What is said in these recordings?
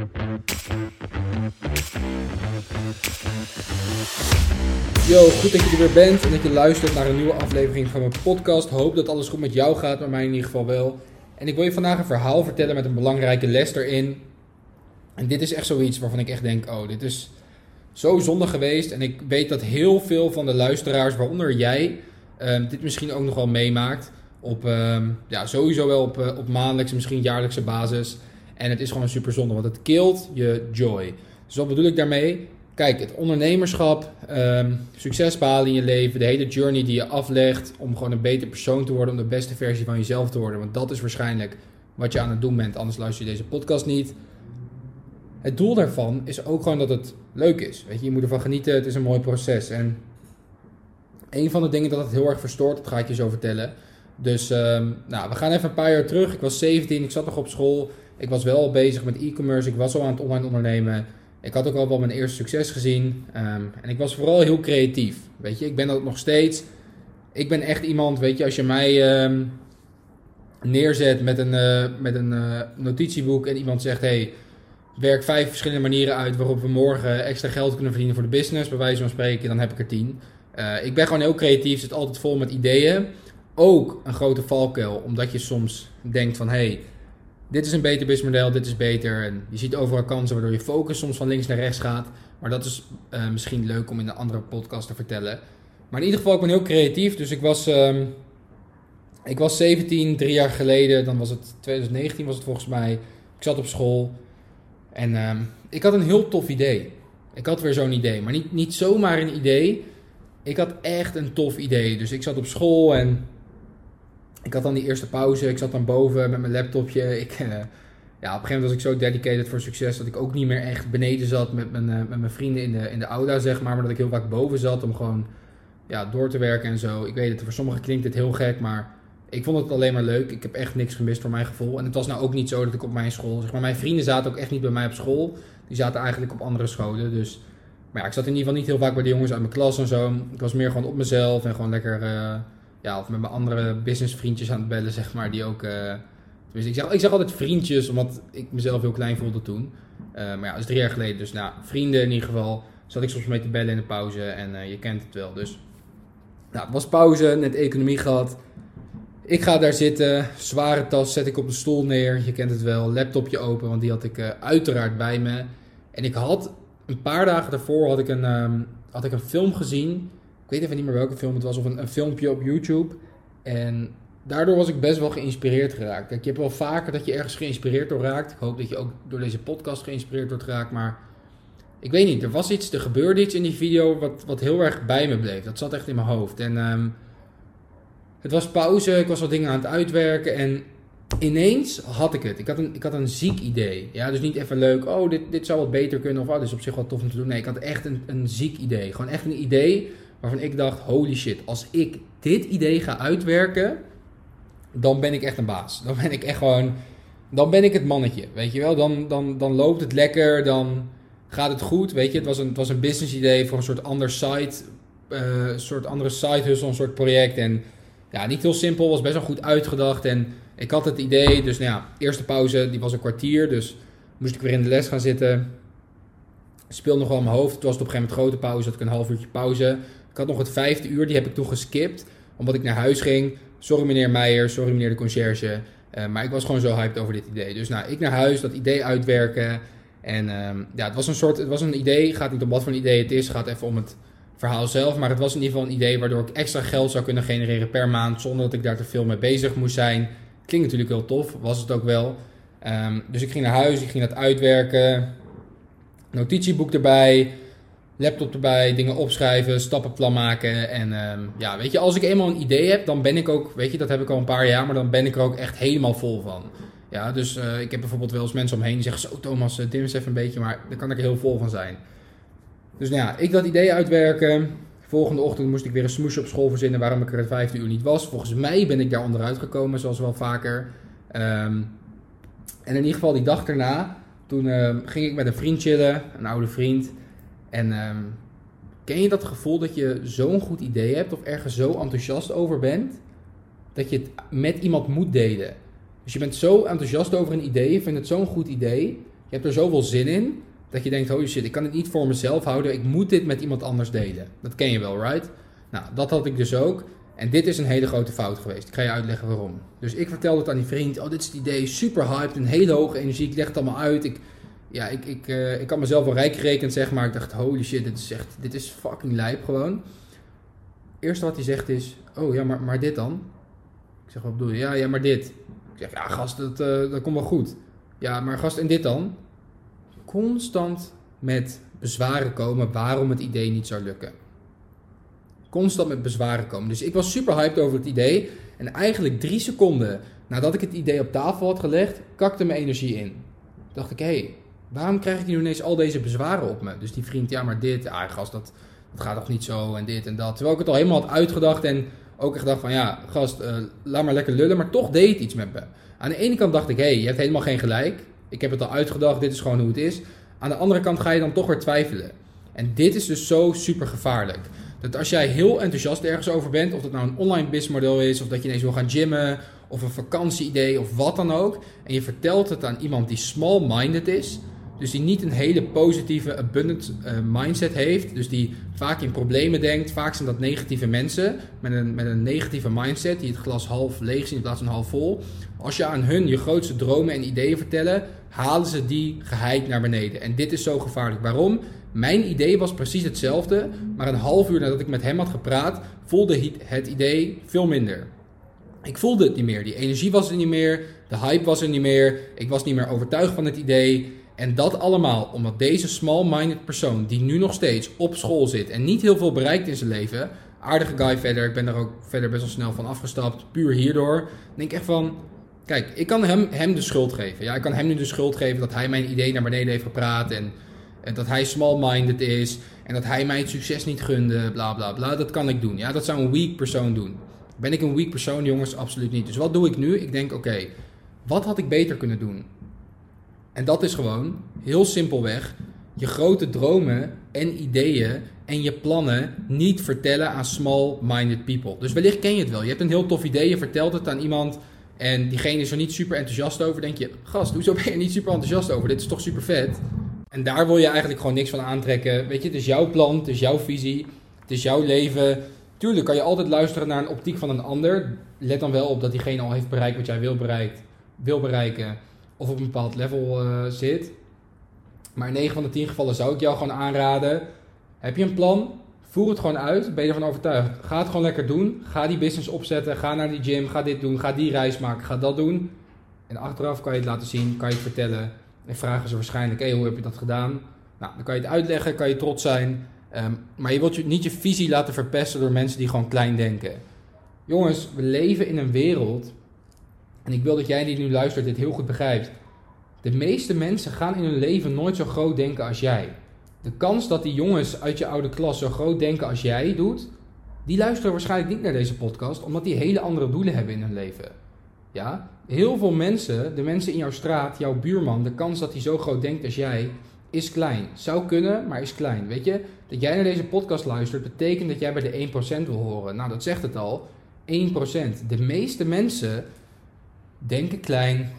Yo, goed dat je er weer bent en dat je luistert naar een nieuwe aflevering van mijn podcast. Hoop dat alles goed met jou gaat, met mij in ieder geval wel. En ik wil je vandaag een verhaal vertellen met een belangrijke les erin. En dit is echt zoiets waarvan ik echt denk, oh, dit is zo zonde geweest. En ik weet dat heel veel van de luisteraars, waaronder jij, ehm, dit misschien ook nog wel meemaakt. Op, ehm, ja, sowieso wel op, uh, op maandelijkse, misschien jaarlijkse basis. En het is gewoon super zonde, want het killt je joy. Dus wat bedoel ik daarmee? Kijk, het ondernemerschap, um, succes behalen in je leven, de hele journey die je aflegt om gewoon een beter persoon te worden, om de beste versie van jezelf te worden. Want dat is waarschijnlijk wat je aan het doen bent, anders luister je deze podcast niet. Het doel daarvan is ook gewoon dat het leuk is. Weet je, je moet ervan genieten, het is een mooi proces. En een van de dingen dat het heel erg verstoort, dat ga ik je zo vertellen. Dus um, nou, we gaan even een paar jaar terug. Ik was 17, ik zat nog op school. Ik was wel bezig met e-commerce, ik was al aan het online ondernemen. Ik had ook al wel mijn eerste succes gezien. Um, en ik was vooral heel creatief. Weet je, ik ben dat nog steeds. Ik ben echt iemand, weet je, als je mij um, neerzet met een, uh, met een uh, notitieboek en iemand zegt: hey, werk vijf verschillende manieren uit waarop we morgen extra geld kunnen verdienen voor de business, bij wijze van spreken, dan heb ik er tien. Uh, ik ben gewoon heel creatief, zit altijd vol met ideeën. Ook een grote valkuil, omdat je soms denkt van hey, dit is een beter businessmodel, dit is beter. En je ziet overal kansen waardoor je focus soms van links naar rechts gaat. Maar dat is uh, misschien leuk om in een andere podcast te vertellen. Maar in ieder geval, ik ben heel creatief. Dus ik was, um, ik was 17, drie jaar geleden. Dan was het 2019 was het volgens mij. Ik zat op school. En um, ik had een heel tof idee. Ik had weer zo'n idee. Maar niet, niet zomaar een idee. Ik had echt een tof idee. Dus ik zat op school en ik had dan die eerste pauze. Ik zat dan boven met mijn laptopje. Ik, uh, ja, op een gegeven moment was ik zo dedicated voor succes dat ik ook niet meer echt beneden zat met mijn, uh, met mijn vrienden in de, in de aula, zeg maar. Maar dat ik heel vaak boven zat om gewoon ja, door te werken en zo. Ik weet het, voor sommigen klinkt het heel gek, maar ik vond het alleen maar leuk. Ik heb echt niks gemist voor mijn gevoel. En het was nou ook niet zo dat ik op mijn school, zeg maar, mijn vrienden zaten ook echt niet bij mij op school. Die zaten eigenlijk op andere scholen. Dus, maar ja, ik zat in ieder geval niet heel vaak bij de jongens uit mijn klas en zo. Ik was meer gewoon op mezelf en gewoon lekker. Uh, ja, of met mijn andere businessvriendjes aan het bellen, zeg maar, die ook... Uh, ik zeg, ik zeg altijd vriendjes, omdat ik mezelf heel klein voelde toen. Uh, maar ja, dat is drie jaar geleden. Dus nou, vrienden in ieder geval. Zat ik soms mee te bellen in de pauze en uh, je kent het wel. Dus nou, het was pauze, net economie gehad. Ik ga daar zitten, zware tas zet ik op de stoel neer. Je kent het wel, laptopje open, want die had ik uiteraard bij me. En ik had een paar dagen daarvoor had ik een, um, had ik een film gezien weet even niet meer welke film het was, of een, een, filmpje op YouTube. En daardoor was ik best wel geïnspireerd geraakt. Kijk, je hebt wel vaker dat je ergens geïnspireerd door raakt. Ik hoop dat je ook door deze podcast geïnspireerd wordt geraakt. Maar ik weet niet, er was iets, er gebeurde iets in die video wat, wat heel erg bij me bleef. Dat zat echt in mijn hoofd. En um, het was pauze, ik was wat dingen aan het uitwerken. En ineens had ik het. Ik had een, ik had een ziek idee. Ja, dus niet even leuk, oh, dit, dit zou wat beter kunnen. Of oh, dit is op zich wel tof om te doen. Nee, ik had echt een, een ziek idee. Gewoon echt een idee waarvan ik dacht, holy shit, als ik dit idee ga uitwerken, dan ben ik echt een baas. Dan ben ik echt gewoon, dan ben ik het mannetje, weet je wel. Dan, dan, dan loopt het lekker, dan gaat het goed, weet je. Het was een, het was een business idee voor een soort ander site, uh, soort andere site hustle, een soort project. En ja, niet heel simpel, was best wel goed uitgedacht. En ik had het idee, dus nou ja, eerste pauze, die was een kwartier, dus moest ik weer in de les gaan zitten. Speel nog wel in mijn hoofd. Het was op een gegeven moment grote pauze, had ik een half uurtje pauze. Ik had nog het vijfde uur, die heb ik toen geskipt. Omdat ik naar huis ging. Sorry meneer Meijer, sorry meneer de conciërge. Uh, maar ik was gewoon zo hyped over dit idee. Dus nou, ik naar huis, dat idee uitwerken. En um, ja, het was een soort, het was een idee. gaat niet om wat voor een idee het is. Gaat even om het verhaal zelf. Maar het was in ieder geval een idee waardoor ik extra geld zou kunnen genereren per maand. Zonder dat ik daar te veel mee bezig moest zijn. Klinkt natuurlijk heel tof, was het ook wel. Um, dus ik ging naar huis, ik ging dat uitwerken. Notitieboek erbij laptop erbij, dingen opschrijven, stappenplan maken. En um, ja, weet je, als ik eenmaal een idee heb, dan ben ik ook, weet je, dat heb ik al een paar jaar, maar dan ben ik er ook echt helemaal vol van. Ja, dus uh, ik heb bijvoorbeeld wel eens mensen omheen die zeggen, zo Thomas, uh, dim eens even een beetje, maar daar kan ik er heel vol van zijn. Dus nou ja, ik dat idee uitwerken. Volgende ochtend moest ik weer een smoesje op school verzinnen waarom ik er het vijfde uur niet was. Volgens mij ben ik daar onderuit gekomen, zoals wel vaker. Um, en in ieder geval die dag daarna, toen uh, ging ik met een vriend chillen, een oude vriend. En um, ken je dat gevoel dat je zo'n goed idee hebt of ergens zo enthousiast over bent, dat je het met iemand moet delen? Dus je bent zo enthousiast over een idee, je vindt het zo'n goed idee, Je hebt er zoveel zin in dat je denkt: holy shit, ik kan het niet voor mezelf houden. Ik moet dit met iemand anders delen. Dat ken je wel, right? Nou, dat had ik dus ook. En dit is een hele grote fout geweest. Ik ga je uitleggen waarom. Dus ik vertelde het aan die vriend. Oh, dit is het idee. Super hyped. Een hele hoge energie. Ik leg het allemaal uit. Ik, ja, ik, ik, uh, ik kan mezelf wel rijk gerekend, zeg maar. Ik dacht, holy shit, dit is echt, dit is fucking lijp gewoon. Eerste wat hij zegt is, oh ja, maar, maar dit dan? Ik zeg, wat bedoel je? Ja, ja, maar dit. Ik zeg, ja gast, dat, uh, dat komt wel goed. Ja, maar gast, en dit dan? Constant met bezwaren komen waarom het idee niet zou lukken. Constant met bezwaren komen. Dus ik was super hyped over het idee. En eigenlijk drie seconden nadat ik het idee op tafel had gelegd, kakte mijn energie in. dacht ik, hé, hey, waarom krijg ik nu ineens al deze bezwaren op me? Dus die vriend, ja, maar dit, ah, gast, dat, dat gaat toch niet zo en dit en dat. Terwijl ik het al helemaal had uitgedacht en ook echt dacht van, ja, gast, uh, laat maar lekker lullen, maar toch deed het iets met me. Aan de ene kant dacht ik, hé, hey, je hebt helemaal geen gelijk. Ik heb het al uitgedacht, dit is gewoon hoe het is. Aan de andere kant ga je dan toch weer twijfelen. En dit is dus zo super gevaarlijk. Dat als jij heel enthousiast ergens over bent, of dat nou een online businessmodel is, of dat je ineens wil gaan gymmen, of een vakantieidee, of wat dan ook, en je vertelt het aan iemand die small-minded is, dus die niet een hele positieve, abundant uh, mindset heeft. Dus die vaak in problemen denkt. Vaak zijn dat negatieve mensen met een, met een negatieve mindset. Die het glas half leeg zien in plaats van half vol. Als je aan hun je grootste dromen en ideeën vertellen, halen ze die geheid naar beneden. En dit is zo gevaarlijk. Waarom? Mijn idee was precies hetzelfde. Maar een half uur nadat ik met hem had gepraat, voelde het idee veel minder. Ik voelde het niet meer. Die energie was er niet meer. De hype was er niet meer. Ik was niet meer overtuigd van het idee. En dat allemaal omdat deze small-minded persoon, die nu nog steeds op school zit en niet heel veel bereikt in zijn leven, aardige guy verder, ik ben er ook verder best wel snel van afgestapt, puur hierdoor, denk echt van, kijk, ik kan hem, hem de schuld geven. Ja, ik kan hem nu de schuld geven dat hij mijn idee naar beneden heeft gepraat en, en dat hij small-minded is en dat hij mij het succes niet gunde, bla bla bla. Dat kan ik doen. Ja, dat zou een weak persoon doen. Ben ik een weak persoon, jongens? Absoluut niet. Dus wat doe ik nu? Ik denk, oké, wat had ik beter kunnen doen? En dat is gewoon heel simpelweg je grote dromen en ideeën en je plannen niet vertellen aan small-minded people. Dus wellicht ken je het wel. Je hebt een heel tof idee, je vertelt het aan iemand en diegene is er niet super enthousiast over. Denk je, gast, hoezo ben je niet super enthousiast over? Dit is toch super vet? En daar wil je eigenlijk gewoon niks van aantrekken. Weet je, het is jouw plan, het is jouw visie, het is jouw leven. Tuurlijk kan je altijd luisteren naar een optiek van een ander. Let dan wel op dat diegene al heeft bereikt wat jij wil, bereikt, wil bereiken of op een bepaald level uh, zit. Maar in 9 van de 10 gevallen zou ik jou gewoon aanraden. Heb je een plan? Voer het gewoon uit. Ben je ervan overtuigd? Ga het gewoon lekker doen. Ga die business opzetten. Ga naar die gym. Ga dit doen. Ga die reis maken. Ga dat doen. En achteraf kan je het laten zien. Kan je het vertellen. En vragen ze waarschijnlijk: hey, hoe heb je dat gedaan? Nou, dan kan je het uitleggen. Kan je trots zijn. Um, maar je wilt je, niet je visie laten verpesten door mensen die gewoon klein denken. Jongens, we leven in een wereld en ik wil dat jij die nu luistert dit heel goed begrijpt. De meeste mensen gaan in hun leven nooit zo groot denken als jij. De kans dat die jongens uit je oude klas zo groot denken als jij doet, die luisteren waarschijnlijk niet naar deze podcast, omdat die hele andere doelen hebben in hun leven. Ja? Heel veel mensen, de mensen in jouw straat, jouw buurman, de kans dat hij zo groot denkt als jij, is klein. Zou kunnen, maar is klein. Weet je, dat jij naar deze podcast luistert, betekent dat jij bij de 1% wil horen. Nou, dat zegt het al. 1%. De meeste mensen denken klein,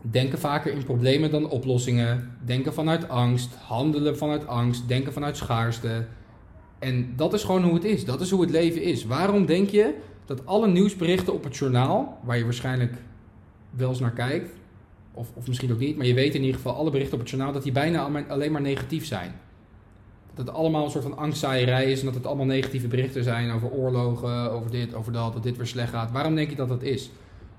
denken vaker in problemen dan oplossingen, denken vanuit angst, handelen vanuit angst, denken vanuit schaarste. En dat is gewoon hoe het is. Dat is hoe het leven is. Waarom denk je dat alle nieuwsberichten op het journaal, waar je waarschijnlijk wel eens naar kijkt, of, of misschien ook niet, maar je weet in ieder geval alle berichten op het journaal, dat die bijna alleen maar negatief zijn. Dat het allemaal een soort van angstzaaierij is en dat het allemaal negatieve berichten zijn over oorlogen, over dit, over dat, dat dit weer slecht gaat. Waarom denk je dat dat is?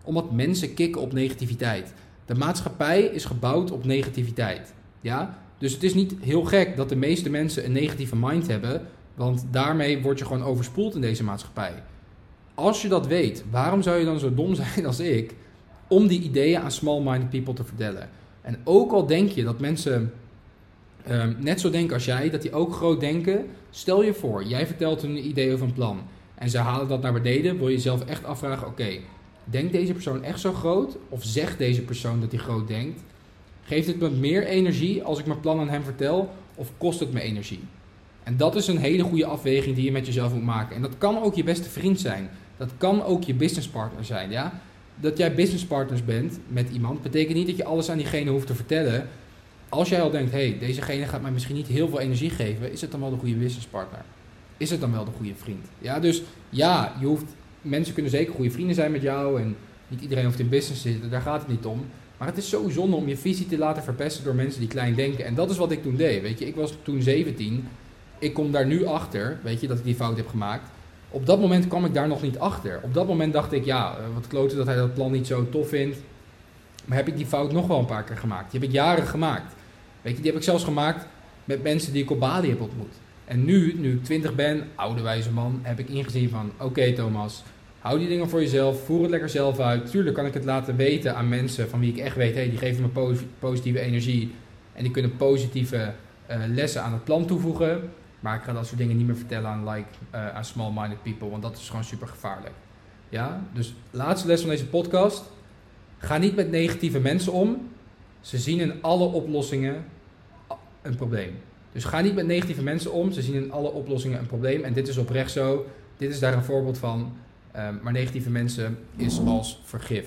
Omdat mensen kicken op negativiteit. De maatschappij is gebouwd op negativiteit. Ja? Dus het is niet heel gek dat de meeste mensen een negatieve mind hebben, want daarmee word je gewoon overspoeld in deze maatschappij. Als je dat weet, waarom zou je dan zo dom zijn als ik om die ideeën aan small-minded people te vertellen? En ook al denk je dat mensen um, net zo denken als jij, dat die ook groot denken, stel je voor, jij vertelt hun een idee of een plan en ze halen dat naar beneden, wil je jezelf echt afvragen: oké, denkt deze persoon echt zo groot? Of zegt deze persoon dat hij groot denkt? Geeft het me meer energie als ik mijn plan aan hem vertel? Of kost het me energie? En dat is een hele goede afweging die je met jezelf moet maken. En dat kan ook je beste vriend zijn. Dat kan ook je businesspartner zijn. Ja? Dat jij businesspartners bent met iemand, betekent niet dat je alles aan diegene hoeft te vertellen. als jij al denkt, hey, dezegene gaat mij misschien niet heel veel energie geven, is het dan wel de goede businesspartner? Is het dan wel de goede vriend? Ja, dus ja, je hoeft, mensen kunnen zeker goede vrienden zijn met jou en niet iedereen hoeft in business te zitten, daar gaat het niet om. Maar het is zo zonde om je visie te laten verpesten door mensen die klein denken. En dat is wat ik toen deed. Weet je, ik was toen 17. Ik kom daar nu achter, weet je, dat ik die fout heb gemaakt. Op dat moment kwam ik daar nog niet achter. Op dat moment dacht ik, ja, eh, wat kloten dat hij dat plan niet zo tof vindt. Maar heb ik die fout nog wel een paar keer gemaakt. Die heb ik jaren gemaakt. Weet je, die heb ik zelfs gemaakt met mensen die ik op Bali heb ontmoet. En nu, nu ik 20 ben, oude wijze man, heb ik ingezien van, oké Thomas, hou die dingen voor jezelf, voer het lekker zelf uit. Tuurlijk kan ik het laten weten aan mensen van wie ik echt weet, die geven me positieve energie en die kunnen positieve uh, lessen aan het plan toevoegen. Maar ik ga dat soort dingen niet meer vertellen aan, like, uh, aan small-minded people, want dat is gewoon super gevaarlijk. Ja, dus laatste les van deze podcast. Ga niet met negatieve mensen om. Ze zien in alle oplossingen een probleem. Dus ga niet met negatieve mensen om. Ze zien in alle oplossingen een probleem. En dit is oprecht zo. Dit is daar een voorbeeld van. Um, maar negatieve mensen is als vergif.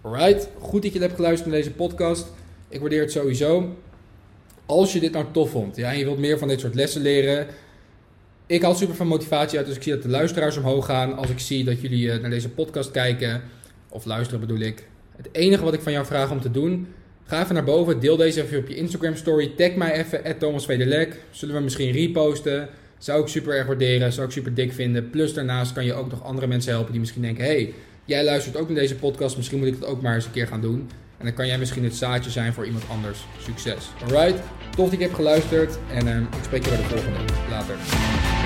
Alright, goed dat je hebt geluisterd naar deze podcast. Ik waardeer het sowieso. Als je dit nou tof vond ja, en je wilt meer van dit soort lessen leren. Ik haal super veel motivatie uit, dus ik zie dat de luisteraars omhoog gaan. Als ik zie dat jullie uh, naar deze podcast kijken, of luisteren bedoel ik. Het enige wat ik van jou vraag om te doen, ga even naar boven, deel deze even op je Instagram story, tag mij even, Thomas. Zullen we misschien reposten? Zou ik super erg waarderen, zou ik super dik vinden. Plus daarnaast kan je ook nog andere mensen helpen die misschien denken, hey, jij luistert ook naar deze podcast, misschien moet ik dat ook maar eens een keer gaan doen. En dan kan jij misschien het zaadje zijn voor iemand anders. Succes. Alright, tof dat je hebt geluisterd en uh, ik spreek je bij de volgende. Later.